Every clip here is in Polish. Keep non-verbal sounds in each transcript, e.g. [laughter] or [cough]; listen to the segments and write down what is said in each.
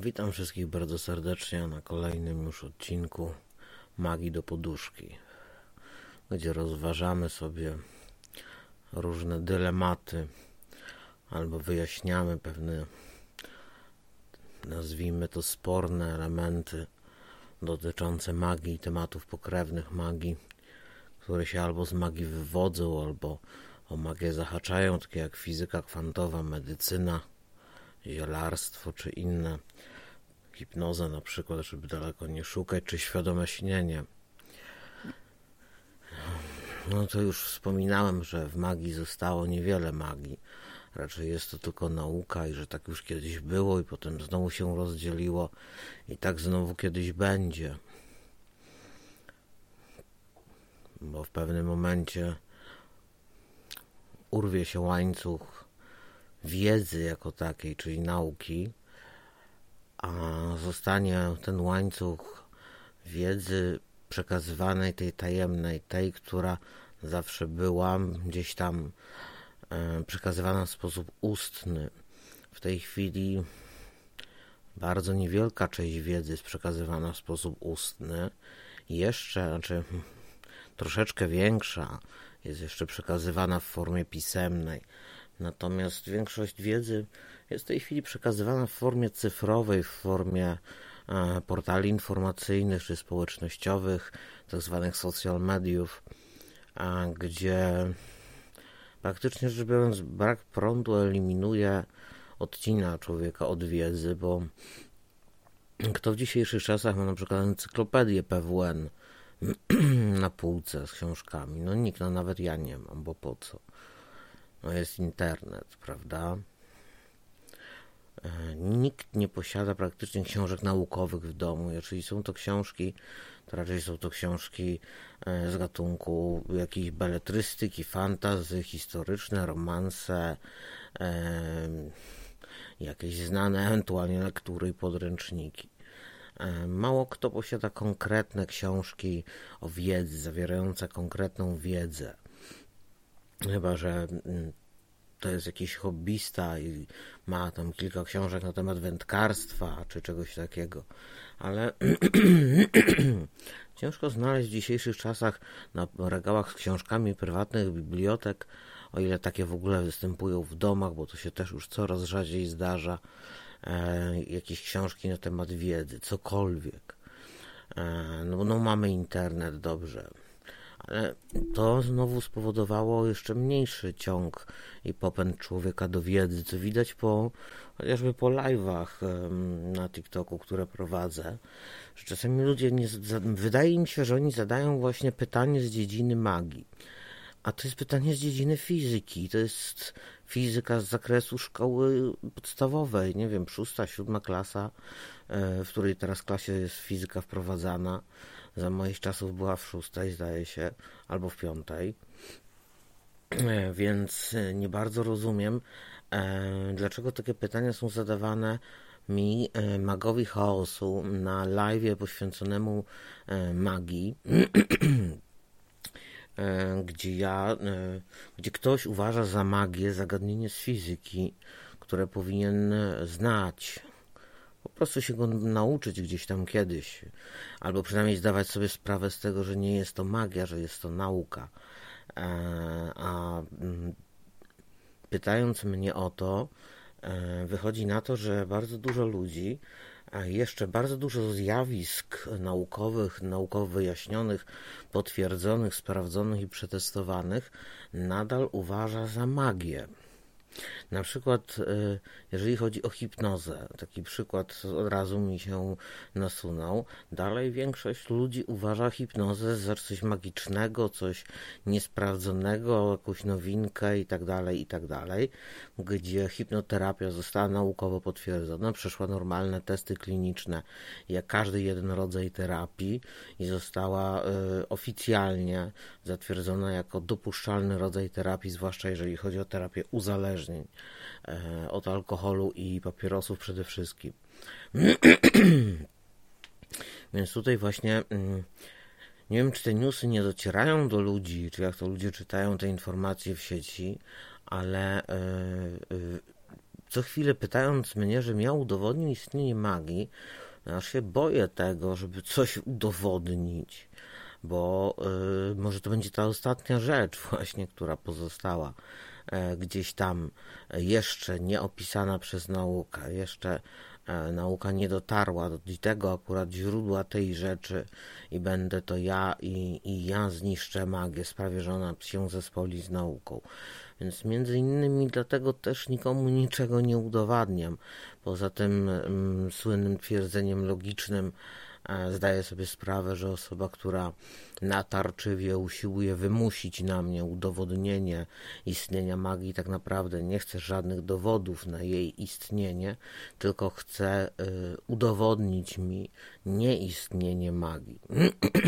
Witam wszystkich bardzo serdecznie na kolejnym już odcinku Magii do Poduszki, gdzie rozważamy sobie różne dylematy albo wyjaśniamy pewne, nazwijmy to, sporne elementy dotyczące magii i tematów pokrewnych magii, które się albo z magii wywodzą, albo o magię zahaczają, takie jak fizyka kwantowa, medycyna zielarstwo czy inne, hipnoza na przykład, żeby daleko nie szukać, czy świadome śnienie. No to już wspominałem, że w magii zostało niewiele magii. Raczej jest to tylko nauka i że tak już kiedyś było i potem znowu się rozdzieliło i tak znowu kiedyś będzie. Bo w pewnym momencie urwie się łańcuch wiedzy jako takiej, czyli nauki, a zostanie ten łańcuch wiedzy przekazywanej, tej tajemnej, tej, która zawsze była gdzieś tam e, przekazywana w sposób ustny. W tej chwili bardzo niewielka część wiedzy jest przekazywana w sposób ustny. Jeszcze, znaczy troszeczkę większa jest jeszcze przekazywana w formie pisemnej. Natomiast większość wiedzy jest w tej chwili przekazywana w formie cyfrowej, w formie e, portali informacyjnych czy społecznościowych, tak zwanych social mediów, gdzie praktycznie rzecz biorąc brak prądu eliminuje, odcina człowieka od wiedzy, bo kto w dzisiejszych czasach ma na przykład encyklopedię PWN [clears throat] na półce z książkami? No nikt, no nawet ja nie mam, bo po co? No jest internet, prawda? E, nikt nie posiada praktycznie książek naukowych w domu. Jeżeli są to książki, to raczej są to książki e, z gatunku jakiejś beletrystyki, fantazy, historyczne, romanse, e, jakieś znane ewentualnie lektury i podręczniki. Mało kto posiada konkretne książki o wiedzy, zawierające konkretną wiedzę. Chyba, że mm, to jest jakiś hobbysta i ma tam kilka książek na temat wędkarstwa czy czegoś takiego. Ale [clears throat] ciężko znaleźć w dzisiejszych czasach na regałach z książkami prywatnych bibliotek, o ile takie w ogóle występują w domach, bo to się też już coraz rzadziej zdarza, e, jakieś książki na temat wiedzy, cokolwiek. E, no, no mamy internet, dobrze to znowu spowodowało jeszcze mniejszy ciąg i popęd człowieka do wiedzy, co widać po chociażby po live'ach na TikToku, które prowadzę, że czasami ludzie nie, wydaje mi się, że oni zadają właśnie pytanie z dziedziny magii. A to jest pytanie z dziedziny fizyki. To jest fizyka z zakresu szkoły podstawowej, nie wiem, szósta, siódma klasa, e, w której teraz klasie jest fizyka wprowadzana. Za moich czasów była w szóstej, zdaje się, albo w piątej. E, więc e, nie bardzo rozumiem, e, dlaczego takie pytania są zadawane mi, magowi chaosu, na live poświęconemu magii, [clears throat] gdzie ja, gdzie ktoś uważa za magię zagadnienie z fizyki, które powinien znać, po prostu się go nauczyć gdzieś tam kiedyś, albo przynajmniej zdawać sobie sprawę z tego, że nie jest to magia, że jest to nauka. E, a mm, pytając mnie o to, e, wychodzi na to, że bardzo dużo ludzi, jeszcze bardzo dużo zjawisk naukowych, naukowo wyjaśnionych, potwierdzonych, sprawdzonych i przetestowanych, nadal uważa za magię. Na przykład, e, jeżeli chodzi o hipnozę, taki przykład od razu mi się nasunął. Dalej większość ludzi uważa hipnozę za coś magicznego, coś niesprawdzonego, jakąś nowinkę itd., tak itd., tak gdzie hipnoterapia została naukowo potwierdzona, przeszła normalne testy kliniczne, jak każdy jeden rodzaj terapii i została y, oficjalnie zatwierdzona jako dopuszczalny rodzaj terapii, zwłaszcza jeżeli chodzi o terapię uzależnień uzależnień e, od alkoholu i papierosów przede wszystkim. [clears throat] Więc tutaj właśnie mm, nie wiem, czy te newsy nie docierają do ludzi, czy jak to ludzie czytają te informacje w sieci, ale e, e, co chwilę pytając mnie, że miał udowodnił istnienie magii, aż się boję tego, żeby coś udowodnić, bo może to będzie ta ostatnia rzecz właśnie, która pozostała gdzieś tam jeszcze nie opisana przez naukę, jeszcze e, nauka nie dotarła do tego akurat źródła tej rzeczy i będę to ja i, i ja zniszczę magię, sprawię, że ona się zespoli z nauką. Więc między innymi dlatego też nikomu niczego nie udowadniam. Poza tym mm, słynnym twierdzeniem logicznym e, zdaję sobie sprawę, że osoba, która natarczywie usiłuje wymusić na mnie udowodnienie istnienia magii, tak naprawdę nie chce żadnych dowodów na jej istnienie, tylko chce y, udowodnić mi nieistnienie magii.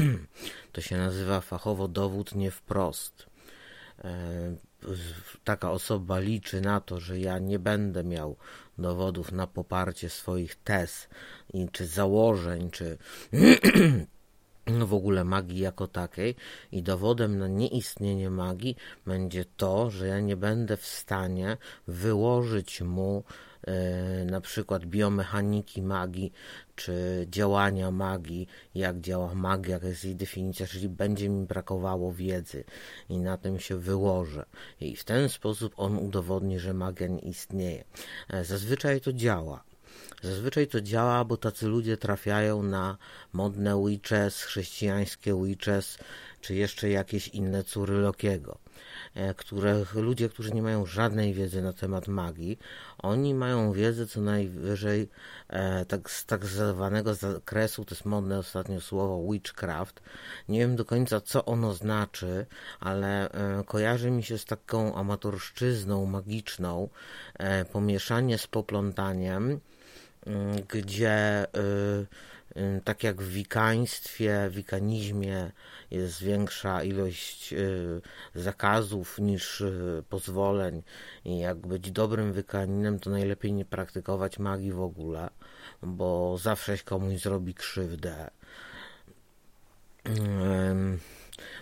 [clears throat] to się nazywa fachowo dowód nie wprost. E, taka osoba liczy na to, że ja nie będę miał dowodów na poparcie swoich tez, czy założeń, czy [clears throat] w ogóle magii jako takiej i dowodem na nieistnienie magii będzie to, że ja nie będę w stanie wyłożyć mu E, na przykład biomechaniki magii, czy działania magii, jak działa magia, jaka jest jej definicja, czyli będzie mi brakowało wiedzy i na tym się wyłożę. I w ten sposób on udowodni, że magia nie istnieje. E, zazwyczaj to działa. Zazwyczaj to działa, bo tacy ludzie trafiają na modne witches, chrześcijańskie witches, czy jeszcze jakieś inne córy Lokiego. E, których ludzie, którzy nie mają żadnej wiedzy na temat magii, oni mają wiedzę co najwyżej e, tak, z tak zwanego zakresu, to jest modne ostatnio słowo witchcraft. Nie wiem do końca co ono znaczy, ale e, kojarzy mi się z taką amatorszczyzną magiczną, e, pomieszanie z poplątaniem, gdzie y, y, tak jak w wikaństwie, wikanizmie jest większa ilość y, zakazów niż pozwoleń i jak być dobrym wykaninem, to najlepiej nie praktykować magii w ogóle, bo zawsze komuś zrobi krzywdę.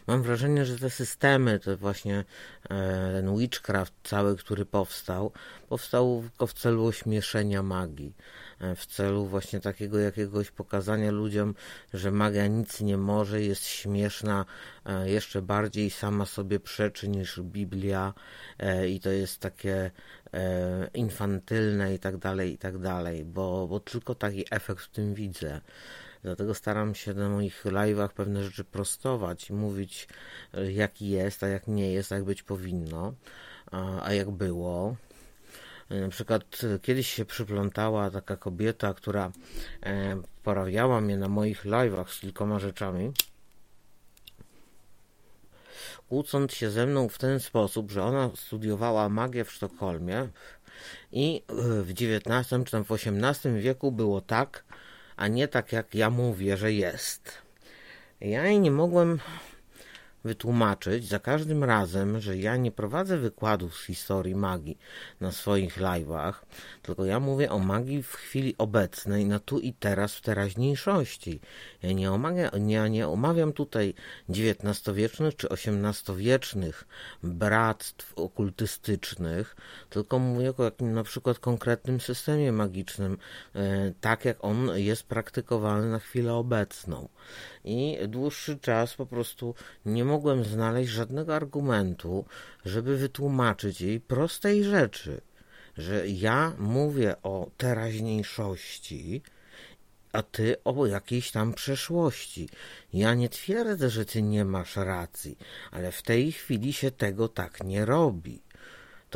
Mam wrażenie, że te systemy, to właśnie e, ten witchcraft cały, który powstał, powstał tylko w celu ośmieszenia magii. E, w celu właśnie takiego jakiegoś pokazania ludziom, że magia nic nie może, jest śmieszna, e, jeszcze bardziej sama sobie przeczy niż Biblia e, i to jest takie infantylne i tak dalej, i tak dalej, bo, bo tylko taki efekt w tym widzę. Dlatego staram się na moich live'ach pewne rzeczy prostować i mówić, jaki jest, a jak nie jest, a jak być powinno, a, a jak było. Na przykład e, kiedyś się przyplątała taka kobieta, która e, porawiała mnie na moich live'ach z kilkoma rzeczami, kłócąc się ze mną w ten sposób, że ona studiowała magię w Sztokholmie i e, w XIX czy tam w XVIII wieku było tak, a nie tak jak ja mówię, że jest. Ja jej nie mogłem wytłumaczyć za każdym razem, że ja nie prowadzę wykładów z historii magii na swoich live'ach, tylko ja mówię o magii w chwili obecnej, na tu i teraz, w teraźniejszości. Ja nie, omawia, nie, nie omawiam tutaj XIX-wiecznych czy XVIII-wiecznych bractw okultystycznych, tylko mówię o jakim na przykład konkretnym systemie magicznym, e, tak jak on jest praktykowany na chwilę obecną. I dłuższy czas po prostu nie mogłem znaleźć żadnego argumentu, żeby wytłumaczyć jej prostej rzeczy, że ja mówię o teraźniejszości, a ty o jakiejś tam przeszłości. Ja nie twierdzę, że ty nie masz racji, ale w tej chwili się tego tak nie robi.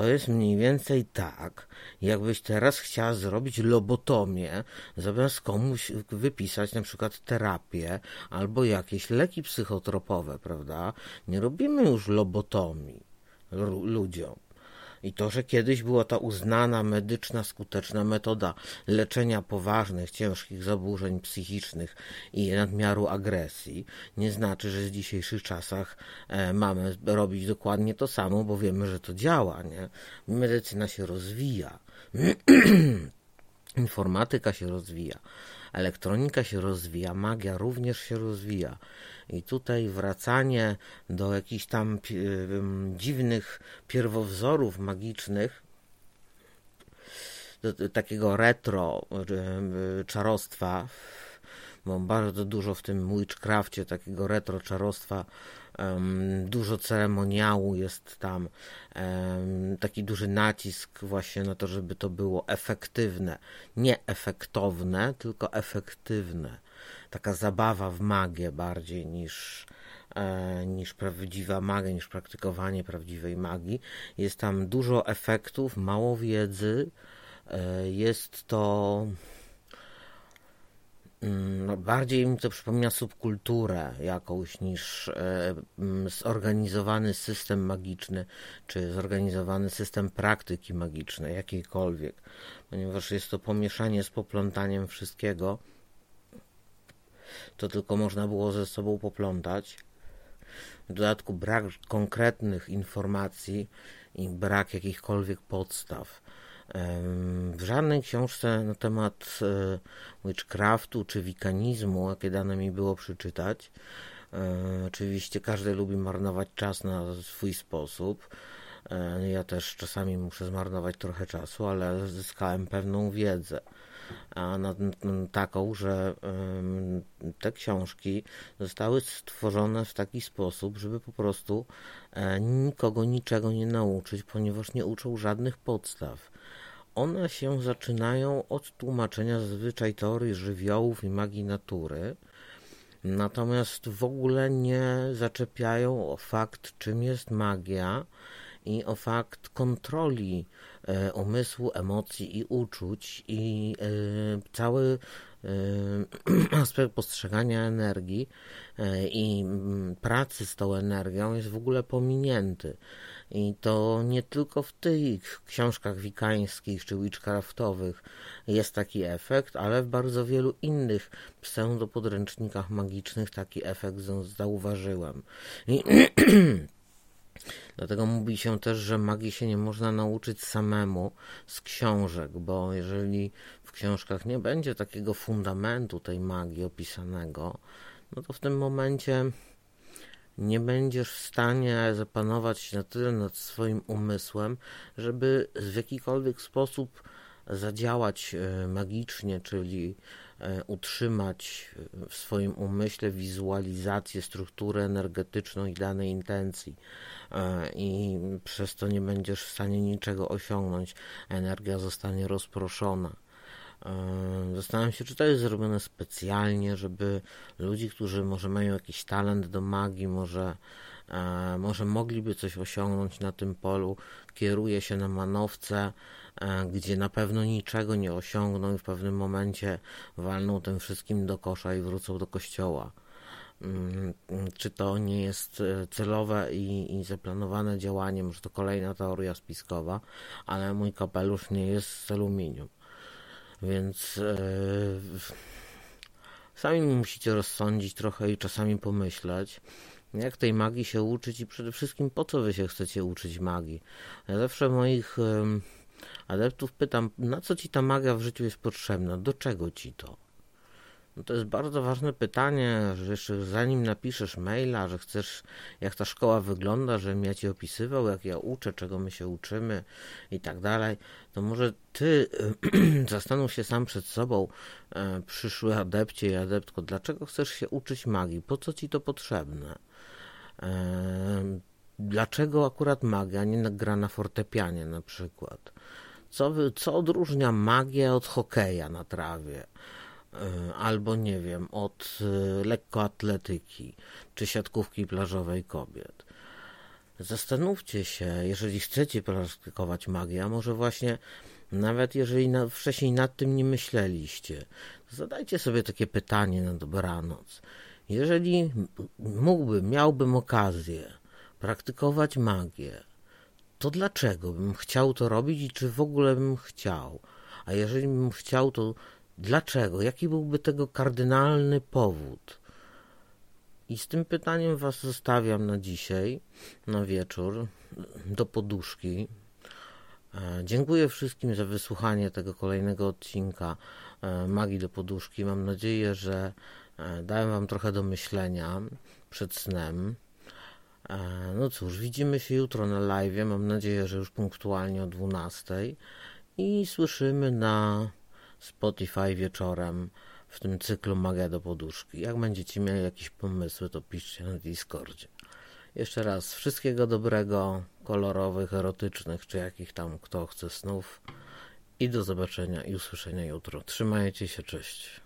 To jest mniej więcej tak, jakbyś teraz chciała zrobić lobotomię, zamiast komuś wypisać na przykład terapię albo jakieś leki psychotropowe, prawda? Nie robimy już lobotomii ludziom. I to, że kiedyś była ta uznana medyczna, skuteczna metoda leczenia poważnych, ciężkich zaburzeń psychicznych i nadmiaru agresji, nie znaczy, że w dzisiejszych czasach e, mamy robić dokładnie to samo, bo wiemy, że to działa. Nie? Medycyna się rozwija. [clears throat] Informatyka się rozwija, elektronika się rozwija, magia również się rozwija. I tutaj wracanie do jakichś tam dziwnych pierwowzorów magicznych takiego retro czarostwa, bo bardzo dużo w tym witchcrafcie takiego retro czarostwa dużo ceremoniału jest tam, taki duży nacisk właśnie na to, żeby to było efektywne. Nie efektowne, tylko efektywne. Taka zabawa w magię bardziej niż, e, niż prawdziwa magia, niż praktykowanie prawdziwej magii. Jest tam dużo efektów, mało wiedzy. E, jest to no, bardziej mi to przypomina subkulturę jakąś niż e, mm, zorganizowany system magiczny, czy zorganizowany system praktyki magicznej, jakiejkolwiek, ponieważ jest to pomieszanie z poplątaniem wszystkiego, to tylko można było ze sobą poplątać. W dodatku brak konkretnych informacji i brak jakichkolwiek podstaw w żadnej książce na temat e, witchcraftu czy wikanizmu, jakie dane mi było przeczytać, e, oczywiście każdy lubi marnować czas na swój sposób. E, ja też czasami muszę zmarnować trochę czasu, ale zyskałem pewną wiedzę. Taką, że te książki zostały stworzone w taki sposób, żeby po prostu nikogo niczego nie nauczyć, ponieważ nie uczą żadnych podstaw. One się zaczynają od tłumaczenia zazwyczaj teorii żywiołów i magii natury, natomiast w ogóle nie zaczepiają o fakt, czym jest magia i o fakt kontroli e, umysłu, emocji i uczuć i e, cały e, [clears throat] aspekt postrzegania energii e, i m, pracy z tą energią jest w ogóle pominięty. I to nie tylko w tych książkach wikańskich czy witchcraftowych jest taki efekt, ale w bardzo wielu innych pseudopodręcznikach magicznych taki efekt zauważyłem. I [clears throat] Dlatego mówi się też, że magii się nie można nauczyć samemu z książek, bo jeżeli w książkach nie będzie takiego fundamentu tej magii opisanego, no to w tym momencie nie będziesz w stanie zapanować na tyle nad swoim umysłem, żeby w jakikolwiek sposób zadziałać e, magicznie, czyli e, utrzymać w swoim umyśle wizualizację, strukturę energetyczną i danej intencji e, i przez to nie będziesz w stanie niczego osiągnąć. Energia zostanie rozproszona. Zastanawiam się, czy to jest zrobione specjalnie, żeby ludzi, którzy może mają jakiś talent do magii, może, e, może mogliby coś osiągnąć na tym polu, kieruje się na manowce, e, gdzie na pewno niczego nie osiągną i w pewnym momencie walną tym wszystkim do kosza i wrócą do kościoła. Mm, czy to nie jest e, celowe i, i zaplanowane działanie? Może to kolejna teoria spiskowa, ale mój kapelusz nie jest z aluminium. Więc e, sami musicie rozsądzić trochę i czasami pomyśleć, jak tej magii się uczyć i przede wszystkim po co wy się chcecie uczyć magii. Ja zawsze moich adeptów pytam, na co ci ta magia w życiu jest potrzebna, do czego ci to? No to jest bardzo ważne pytanie, że jeszcze zanim napiszesz maila, że chcesz, jak ta szkoła wygląda, żebym ja ci opisywał, jak ja uczę, czego my się uczymy i tak dalej, to może ty [clears throat] zastanów się sam przed sobą, e, przyszły adepcie i adeptko, dlaczego chcesz się uczyć magii? Po co ci to potrzebne? E, dlaczego akurat magia, nie gra na fortepianie na przykład? Co, co odróżnia magię od hokeja na trawie? E, albo nie wiem, od e, lekkoatletyki czy siatkówki plażowej kobiet. Zastanówcie się, jeżeli chcecie praktykować magię, a może właśnie nawet jeżeli na, wcześniej nad tym nie myśleliście, zadajcie sobie takie pytanie na dobranoc. Jeżeli mógłbym, miałbym okazję praktykować magię, to dlaczego bym chciał to robić i czy w ogóle bym chciał? A jeżeli bym chciał, to Dlaczego? Jaki byłby tego kardynalny powód? I z tym pytaniem Was zostawiam na dzisiaj, na wieczór, do poduszki. E, dziękuję wszystkim za wysłuchanie tego kolejnego odcinka e, Magii do Poduszki. Mam nadzieję, że e, dałem Wam trochę do myślenia przed snem. No cóż, widzimy się jutro na live. Mam nadzieję, że już punktualnie o 12. i słyszymy na Spotify wieczorem w tym cyklu Magia do poduszki. Jak będziecie mieli jakieś pomysły, to piszcie na Discordzie. Jeszcze raz wszystkiego dobrego, kolorowych, erotycznych, czy jakich tam kto chce snów. I do zobaczenia i usłyszenia jutro. Trzymajcie się, cześć.